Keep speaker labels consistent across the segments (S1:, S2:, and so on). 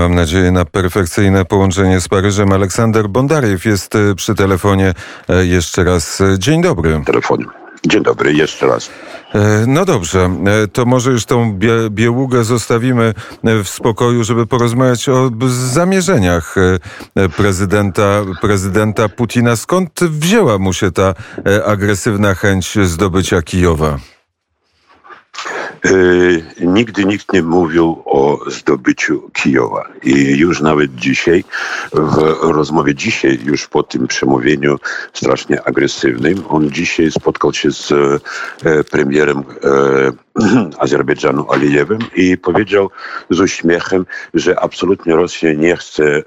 S1: mam nadzieję na perfekcyjne połączenie z Paryżem. Aleksander Bondariew jest e, przy telefonie. E, jeszcze raz dzień dobry.
S2: Telefonie. Dzień dobry, jeszcze raz.
S1: No dobrze, to może już tą bie bieługę zostawimy w spokoju, żeby porozmawiać o zamierzeniach prezydenta, prezydenta Putina. Skąd wzięła mu się ta agresywna chęć zdobycia Kijowa?
S2: E, nigdy nikt nie mówił o zdobyciu Kijowa. I już nawet dzisiaj, w rozmowie dzisiaj, już po tym przemówieniu strasznie agresywnym, on dzisiaj spotkał się z e, premierem e, Azerbejdżanu Alijewem i powiedział z uśmiechem, że absolutnie Rosja nie chce e,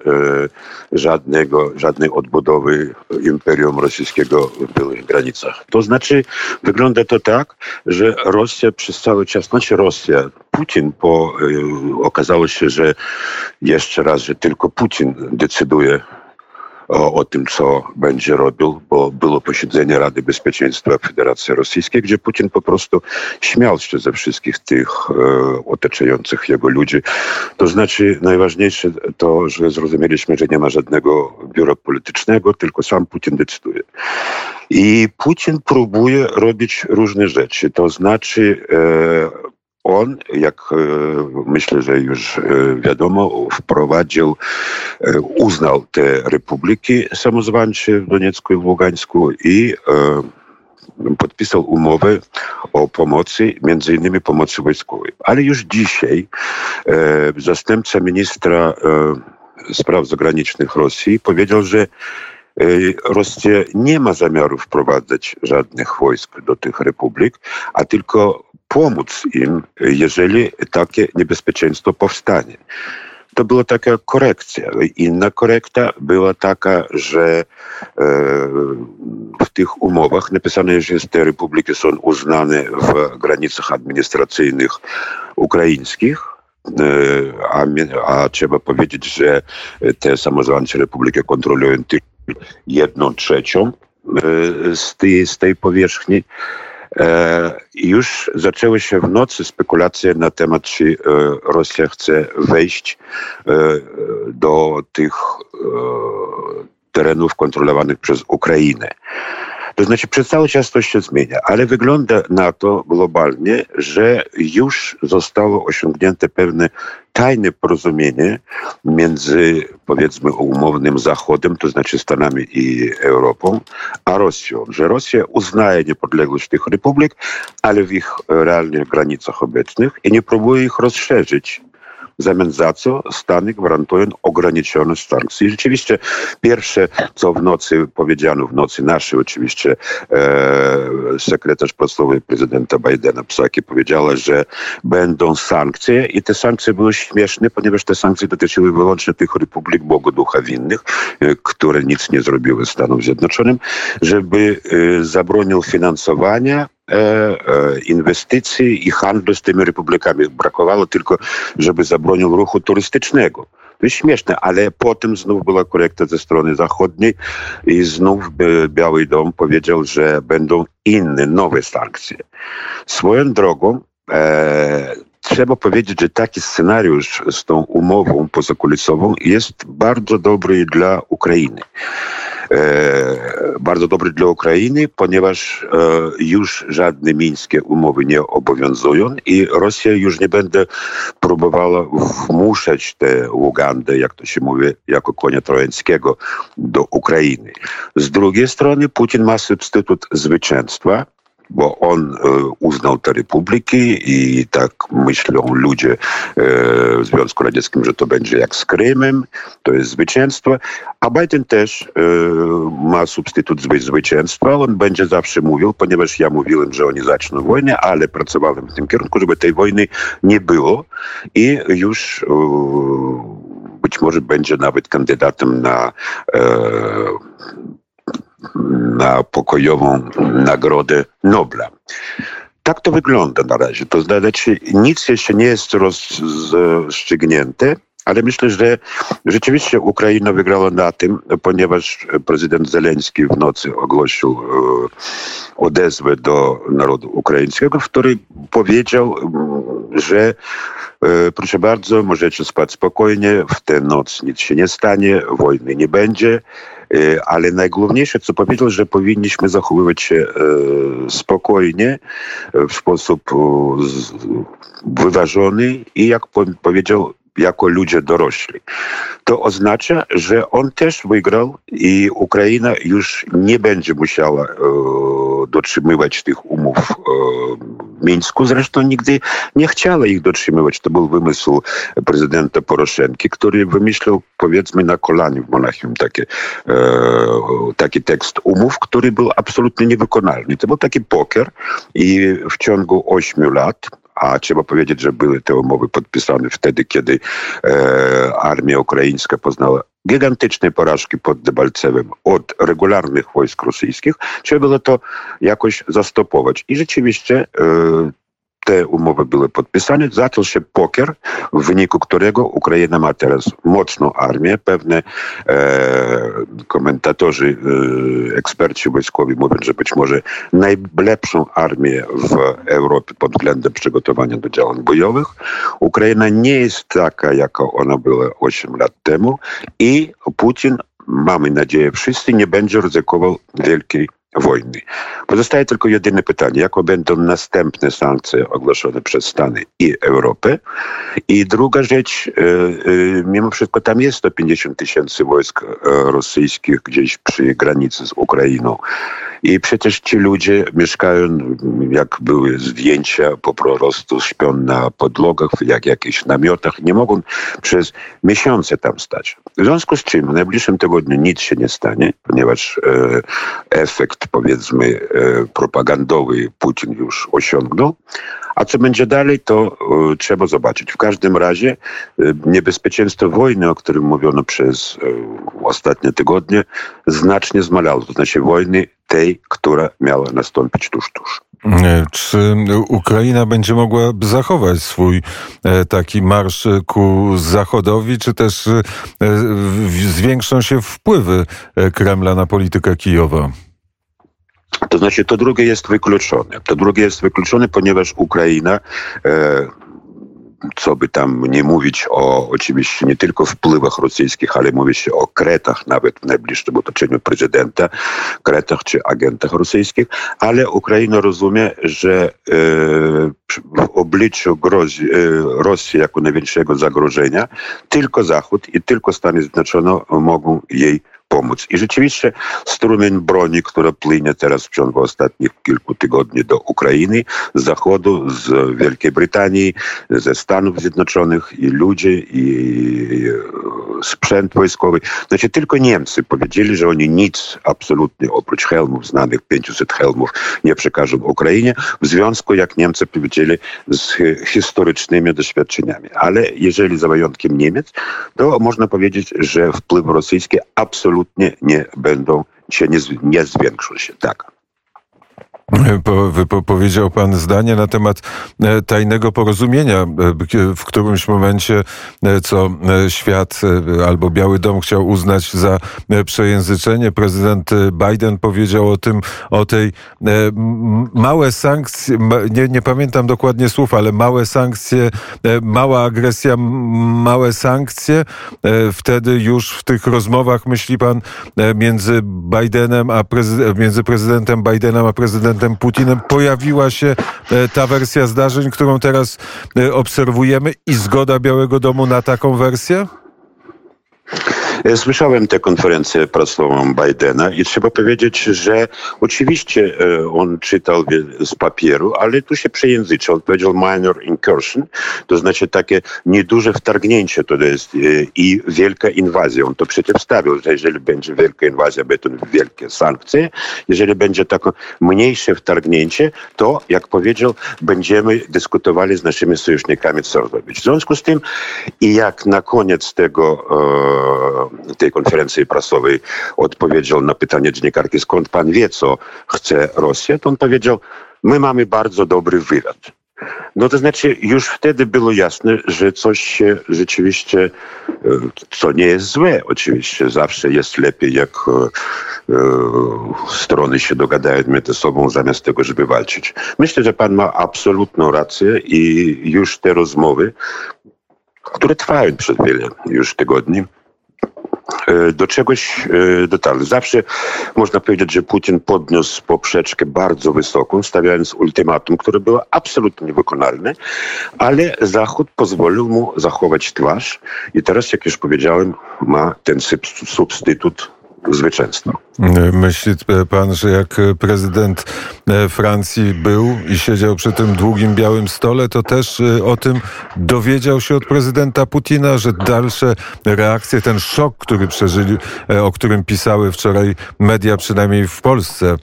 S2: żadnego, żadnej odbudowy imperium rosyjskiego w byłych granicach. To znaczy, wygląda to tak, że Rosja przez cały czas, znaczy Rosja, Putin, bo e, okazało się, że jeszcze raz, że tylko Putin decyduje o, tym, co będzie robił, bo było posiedzenie Rady Bezpieczeństwa Federacji Rosyjskiej, gdzie Putin po prostu śmiał się ze wszystkich tych e, otaczających jego ludzi. To znaczy najważniejsze to, że zrozumieliśmy, że nie ma żadnego biura politycznego, tylko sam Putin decyduje. I Putin próbuje robić różne rzeczy. To znaczy e, on, jak e, myślę, że już e, wiadomo, wprowadził, e, uznał te republiki samozwańcze w Doniecku i w Ługańsku i podpisał umowę o pomocy, między innymi pomocy wojskowej. Ale już dzisiaj zastępca ministra spraw zagranicznych Rosji powiedział, że Rosja nie ma zamiaru wprowadzać żadnych wojsk do tych republik, a tylko pomóc im, jeżeli takie niebezpieczeństwo powstanie. To była taka korekcja. Inna korekta była taka, że e, w tych umowach napisane że te republiki są uznane w granicach administracyjnych ukraińskich, e, a, a trzeba powiedzieć, że te samozwańcze republiki kontrolują tylko jedną trzecią e, z tej, z tej powierzchni. E, już zaczęły się w nocy spekulacje na temat, czy e, Rosja chce wejść e, do tych terenów kontrolowanych przez Ukrainę. To znaczy przez cały czas to się zmienia, ale wygląda na to globalnie, że już zostało osiągnięte pewne tajne porozumienie między powiedzmy umownym Zachodem, to znaczy Stanami i Europą, a Rosją, że Rosja uznaje niepodległość tych republik, ale w ich realnych granicach obecnych i nie próbuje ich rozszerzyć w zamian za co Stany gwarantują ograniczone sankcje. I rzeczywiście pierwsze, co w nocy powiedziano, w nocy naszej oczywiście e, sekretarz prasowy prezydenta Bidena Psaki powiedziała, że będą sankcje i te sankcje były śmieszne, ponieważ te sankcje dotyczyły wyłącznie tych republik Bogu Ducha Winnych, e, które nic nie zrobiły Stanom Zjednoczonym, żeby e, zabronił finansowania inwestycji i handlu z tymi republikami. Brakowało tylko, żeby zabronił ruchu turystycznego. To jest śmieszne, ale potem znów była korekta ze strony zachodniej i znów Biały Dom powiedział, że będą inne, nowe sankcje. Swoją drogą e, trzeba powiedzieć, że taki scenariusz z tą umową pozakulisową jest bardzo dobry dla Ukrainy. E, bardzo dobry dla Ukrainy, ponieważ e, już żadne mińskie umowy nie obowiązują i Rosja już nie będzie próbowała wmuszać tę Ugandę, jak to się mówi, jako konia trojańskiego do Ukrainy. Z drugiej strony Putin ma substytut zwycięstwa, bo on e, uznał te republiki i tak myślą ludzie e, w Związku Radzieckim, że to będzie jak z Krymem, to jest zwycięstwo, a Biden też e, ma substytut zwycięstwa, on będzie zawsze mówił, ponieważ ja mówiłem, że oni zaczną wojnę, ale pracowałem w tym kierunku, żeby tej wojny nie było. I już być może będzie nawet kandydatem na na pokojową Nagrodę Nobla. Tak to wygląda na razie. To znaczy nic jeszcze nie jest rozstrzygnięte, Ale myślę, że rzeczywiście Ukraina wygrała na tym, ponieważ prezydent Zeleński w nocy ogłosił e, odezwę do narodu ukraińskiego, w której powiedział, że e, proszę bardzo, możecie spać spokojnie, w tę noc nic się nie stanie, wojny nie będzie, ale najgłówniejsze, co powiedział, że powinniśmy zachowywać się spokojnie, w sposób wyważony i jak powiedział, jako ludzie dorośli. To oznacza, że on też wygrał i Ukraina już nie będzie musiała e, dotrzymywać tych umów e, Mińsku. Zresztą nigdy nie chciała ich dotrzymywać. To był wymysł prezydenta Poroszenki, który wymyślił powiedzmy na kolanie w Monachium taki, e, taki tekst umów, który był absolutnie niewykonalny. To był taki poker i w ciągu ośmiu lat a trzeba powiedzieć, że były te umowy podpisane wtedy, kiedy e, armia ukraińska poznała gigantyczne porażki pod Debalcewem od regularnych wojsk rosyjskich. Trzeba było to jakoś zastopować. I rzeczywiście e, te umowy były podpisane, zaczął się poker, w wyniku którego Ukraina ma teraz mocną armię. Pewne e, komentatorzy, e, eksperci wojskowi mówią, że być może najlepszą armię w Europie pod względem przygotowania do działań bojowych. Ukraina nie jest taka, jaka ona była 8 lat temu i Putin, mamy nadzieję wszyscy, nie będzie ryzykował wielkiej wojny. Pozostaje tylko jedyne pytanie, jakie będą następne sankcje ogłoszone przez Stany i Europę. I druga rzecz, e, e, mimo wszystko tam jest 150 tysięcy wojsk e, rosyjskich gdzieś przy granicy z Ukrainą. I przecież ci ludzie mieszkają, jak były zdjęcia, po prostu śpią na podlogach, jak jakichś namiotach. Nie mogą przez miesiące tam stać. W związku z czym w najbliższym tygodniu nic się nie stanie, ponieważ efekt, powiedzmy, e, propagandowy Putin już osiągnął. A co będzie dalej, to e, trzeba zobaczyć. W każdym razie e, niebezpieczeństwo wojny, o którym mówiono przez ostatnie tygodnie, znacznie zmalało. To znaczy wojny tej, która miała nastąpić tuż, tuż.
S1: Czy Ukraina będzie mogła zachować swój taki marsz ku zachodowi, czy też zwiększą się wpływy Kremla na politykę Kijowa?
S2: To znaczy, to drugie jest wykluczone. To drugie jest wykluczone, ponieważ Ukraina e, co by tam nie mówić o oczywiście nie tylko wpływach rosyjskich, ale mówi się o kretach nawet w najbliższym otoczeniu prezydenta, kretach czy agentach rosyjskich, ale Ukraina rozumie, że e, w obliczu grozi, e, Rosji jako największego zagrożenia tylko Zachód i tylko Stany Zjednoczone mogą jej pomóc. I rzeczywiście strumień broni, która płynie teraz w ciągu ostatnich kilku tygodni do Ukrainy, z Zachodu, z Wielkiej Brytanii, ze Stanów Zjednoczonych i ludzie, i sprzęt wojskowy. Znaczy tylko Niemcy powiedzieli, że oni nic absolutnie oprócz helmów, znanych 500 helmów, nie przekażą Ukrainie, w związku, jak Niemcy powiedzieli, z historycznymi doświadczeniami. Ale jeżeli za wyjątkiem Niemiec, to można powiedzieć, że wpływy rosyjskie absolutnie nie będą się, nie, nie zwiększą się. Tak.
S1: Powiedział pan zdanie na temat e, tajnego porozumienia. E, w którymś momencie, e, co świat albo Biały Dom chciał uznać za przejęzyczenie. Prezydent Biden powiedział o tym, o tej małe sankcje, nie, nie pamiętam dokładnie słów, ale małe sankcje, mała agresja, małe sankcje. Wtedy już w tych rozmowach, myśli pan, między Bidenem a między prezydentem Bidenem a prezydentem prezydentem Putinem pojawiła się e, ta wersja zdarzeń, którą teraz e, obserwujemy i zgoda Białego Domu na taką wersję?
S2: Słyszałem tę konferencję prasową Bidena i trzeba powiedzieć, że oczywiście e, on czytał z papieru, ale tu się przejęzyczył. On powiedział minor incursion, to znaczy takie nieduże wtargnięcie to jest e, i wielka inwazja. On to przeciwstawił, że jeżeli będzie wielka inwazja, będą wielkie sankcje. Jeżeli będzie takie mniejsze wtargnięcie, to jak powiedział, będziemy dyskutowali z naszymi sojusznikami, co zrobić. W związku z tym i jak na koniec tego e, tej konferencji prasowej odpowiedział na pytanie dziennikarki, skąd pan wie, co chce Rosja, to on powiedział, my mamy bardzo dobry wywiad. No to znaczy, już wtedy było jasne, że coś się rzeczywiście, e, co nie jest złe oczywiście, zawsze jest lepiej, jak e, e, strony się dogadają między sobą, zamiast tego, żeby walczyć. Myślę, że pan ma absolutną rację i już te rozmowy, które trwają przez wiele już tygodni, do czegoś e, dotarli. Zawsze można powiedzieć, że Putin podniósł poprzeczkę bardzo wysoką, stawiając ultimatum, które było absolutnie niewykonalne, ale Zachód pozwolił mu zachować twarz i teraz, jak już powiedziałem, ma ten substytut zwycięstwo.
S1: Myśli pan, że jak prezydent e, Francji był i siedział przy tym długim białym stole, to też e, o tym dowiedział się od prezydenta Putina, że dalsze reakcje, ten szok, który przeżyli, e, o którym pisały wczoraj media, przynajmniej w Polsce,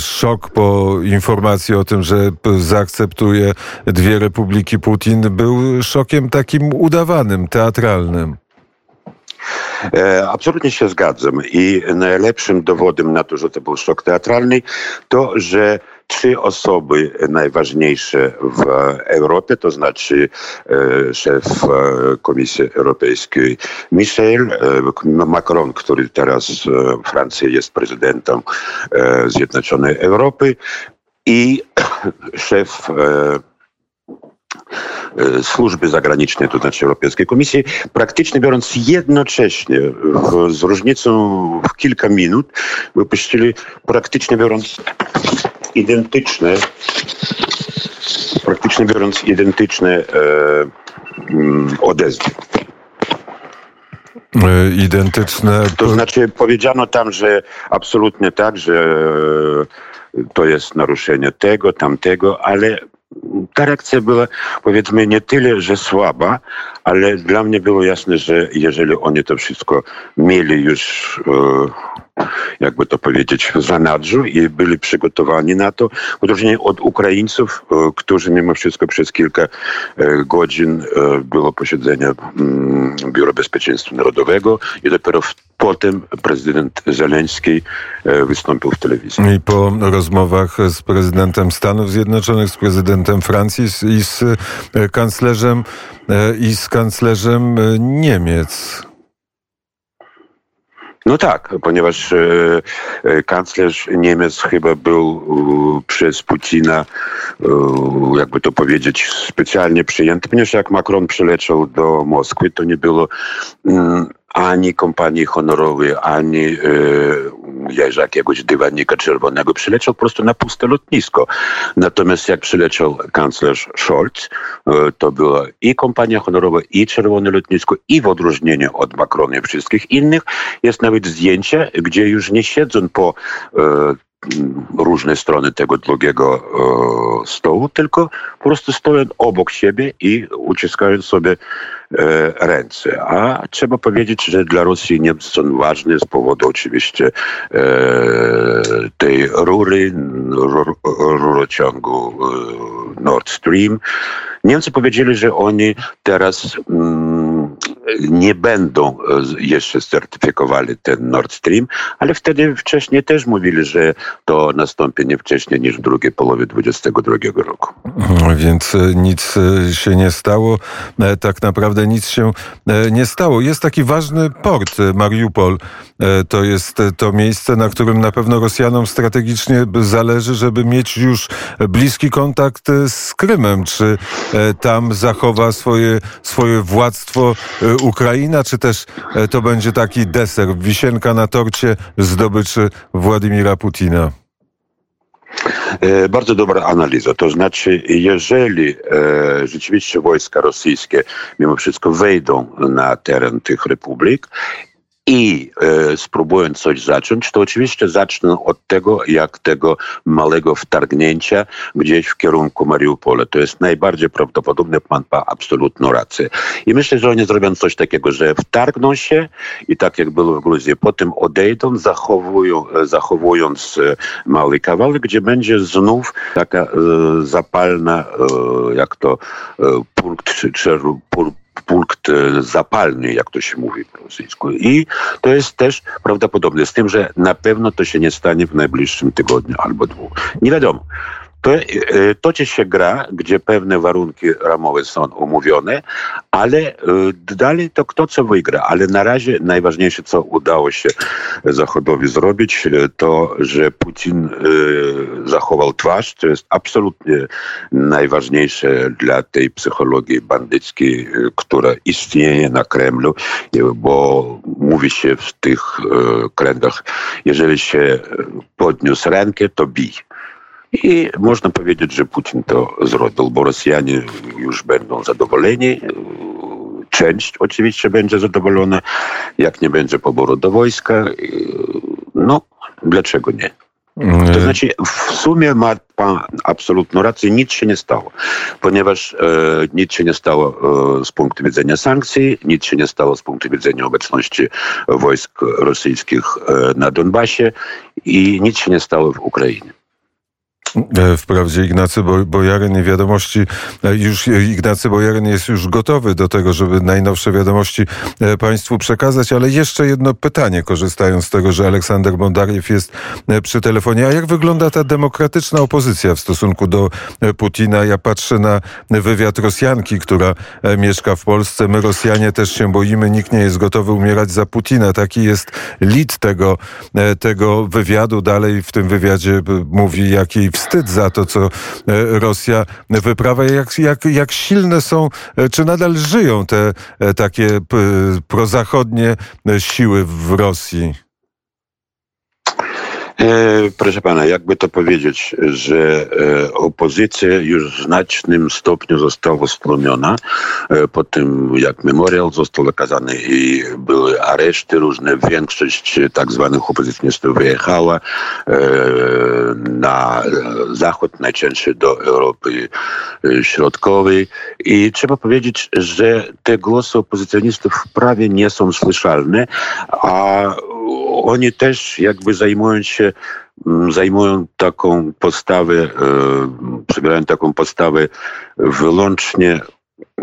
S1: szok po informacji o tym, że zaakceptuje dwie republiki Putin, był szokiem takim udawanym, teatralnym.
S2: E, absolutnie się zgadzam i najlepszym dowodem na to, że to był szok teatralny, to, że trzy osoby najważniejsze w Europie, to znaczy e, szef e, Komisji Europejskiej Michel, Macron, który teraz w Francji jest prezydentem Zjednoczonej Europy i szef służby zagranicznej, to znaczy Europejskiej Komisji, praktycznie biorąc jednocześnie, w, z różnicą w kilka minut, wypuścili praktycznie biorąc identyczne, praktycznie biorąc identyczne e, mm, odezwy.
S1: E, identyczne.
S2: To znaczy powiedziano tam, że absolutnie tak, że to jest naruszenie tego, tamtego, ale ta reakcja była powiedzmy nie tyle, że słaba, ale dla mnie było jasne, że jeżeli oni to wszystko mieli już e, jakby to powiedzieć, w zanadrzu i byli przygotowani na to, w odróżnieniu od Ukraińców, e, którzy mimo wszystko przez kilka e, godzin było posiedzenie mm, Biura Bezpieczeństwa Narodowego i dopiero potem prezydent Zeleński wystąpił w telewizji.
S1: I po rozmowach z prezydentem Stanów Zjednoczonych, z prezydentem Francji i z kanclerzem i z kanclerzem Niemiec.
S2: No tak, ponieważ e, e, kanclerz Niemiec chyba był e, przez Putina, e, jakby to powiedzieć, specjalnie przyjęty, ponieważ jak Macron przyleciał do Moskwy, to nie było mm, ani kompanii honorowej, ani e, jakiegoś dywanika czerwonego. Przyleciał po prostu na puste lotnisko. Natomiast jak przyleciał kanclerz Scholz, e, to była i kompania honorowa, i czerwone lotnisko, i w odróżnieniu od Macrona i wszystkich innych jest nawet zdjęcie, gdzie już nie siedzą po e, różne strony tego długiego e, stołu, tylko po prostu stoją obok siebie i uciskają sobie e, ręce. A trzeba powiedzieć, że dla Rosji Niemcy są ważne z powodu oczywiście e, tej rury, rurociągu Nord Stream. Niemcy powiedzieli, że oni teraz mm, nie będą jeszcze certyfikowali ten Nord Stream, ale wtedy wcześniej też mówili, że to nastąpi nie wcześniej niż w drugiej połowie 2022 roku.
S1: Więc e, nic e, się nie stało. E, tak naprawdę nic się nie stało. Jest taki ważny port, Mariupol. To jest to miejsce, na którym na pewno Rosjanom strategicznie zależy, żeby mieć już bliski kontakt z Krymem. Czy tam zachowa swoje, swoje władztwo Ukraina, czy też to będzie taki deser, wisienka na torcie zdobyczy Władimira Putina?
S2: E, bardzo dobra analiza. To znaczy, jeżeli e, rzeczywiście wojska rosyjskie mimo wszystko wejdą na teren tych republik i e, spróbują coś zacząć, to oczywiście zacznę od tego, jak tego małego wtargnięcia gdzieś w kierunku Mariupola. To jest najbardziej prawdopodobne, pan ma absolutną rację. I myślę, że oni zrobią coś takiego, że wtargną się i tak jak było w Gruzji, potem odejdą, zachowują, e, zachowując e, mały kawałek, gdzie będzie znów taka e, zapalna, e, jak to e, punkt, czy, czy punkt punkt e, zapalny, jak to się mówi po rosyjsku. I to jest też prawdopodobne, z tym, że na pewno to się nie stanie w najbliższym tygodniu albo dwóch. Nie wiadomo. To e, toczy się gra, gdzie pewne warunki ramowe są umówione, ale e, dalej to kto co wygra. Ale na razie najważniejsze, co udało się Zachodowi zrobić, to, że Putin zachował twarz. To jest absolutnie najważniejsze dla tej psychologii bandyckiej, która istnieje na Kremlu, bo mówi się w tych kręgach, jeżeli się podniósł rękę, to bij. I można powiedzieć, że Putin to zrobił, bo Rosjanie już będą zadowoleni. Część oczywiście będzie zadowolona, jak nie będzie poboru do wojska. No, dlaczego nie? To znaczy, w sumie ma pan absolutną rację, nic się nie stało, ponieważ e, nic się nie stało e, z punktu widzenia sankcji, nic się nie stało z punktu widzenia obecności wojsk rosyjskich e, na Donbasie i nic się nie stało w Ukrainie.
S1: E, wprawdzie Ignacy Bojaryn i wiadomości, e, już Ignacy Bojaryn jest już gotowy do tego, żeby najnowsze wiadomości e, Państwu przekazać, ale jeszcze jedno pytanie, korzystając z tego, że Aleksander Bondariew jest przy telefonie. A jak wygląda ta demokratyczna opozycja w stosunku do Putina? Ja patrzę na wywiad Rosjanki, która mieszka w Polsce. My Rosjanie też się boimy, nikt nie jest gotowy umierać za Putina. Taki jest lit tego, tego wywiadu. Dalej w tym wywiadzie mówi, jaki wstyd za to, co e, Rosja wyprawia. Jak, jak, jak silne są, e, czy nadal żyją te e, takie prozachodnie siły w Rosji?
S2: Proszę pana, jakby to powiedzieć, że opozycja już w znacznym stopniu została stłumiona po tym, jak memoriał został okazany i były areszty różne. Większość tak zwanych opozycjonistów wyjechała na zachód, najczęściej do Europy Środkowej. I trzeba powiedzieć, że te głosy opozycjonistów prawie nie są słyszalne, a oni też jakby zajmują się, mm, zajmują taką postawę, e, przybierają taką postawę wyłącznie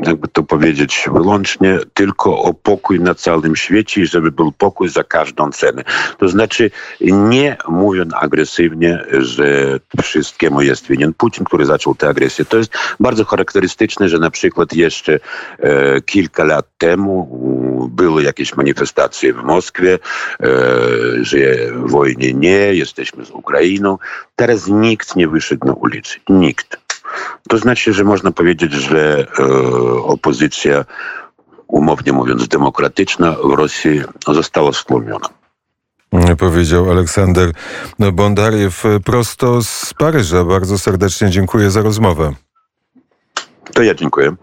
S2: jakby to powiedzieć, wyłącznie tylko o pokój na całym świecie i żeby był pokój za każdą cenę. To znaczy nie mówią agresywnie, że wszystkiemu jest winien Putin, który zaczął tę agresję. To jest bardzo charakterystyczne, że na przykład jeszcze e, kilka lat temu były jakieś manifestacje w Moskwie, e, że wojny nie, jesteśmy z Ukrainą. Teraz nikt nie wyszedł na ulicę. Nikt. To znaczy, że można powiedzieć, że e, opozycja, umownie mówiąc, demokratyczna w Rosji została stłumiona.
S1: Powiedział Aleksander Bondariew prosto z Paryża. Bardzo serdecznie dziękuję za rozmowę.
S2: To ja dziękuję.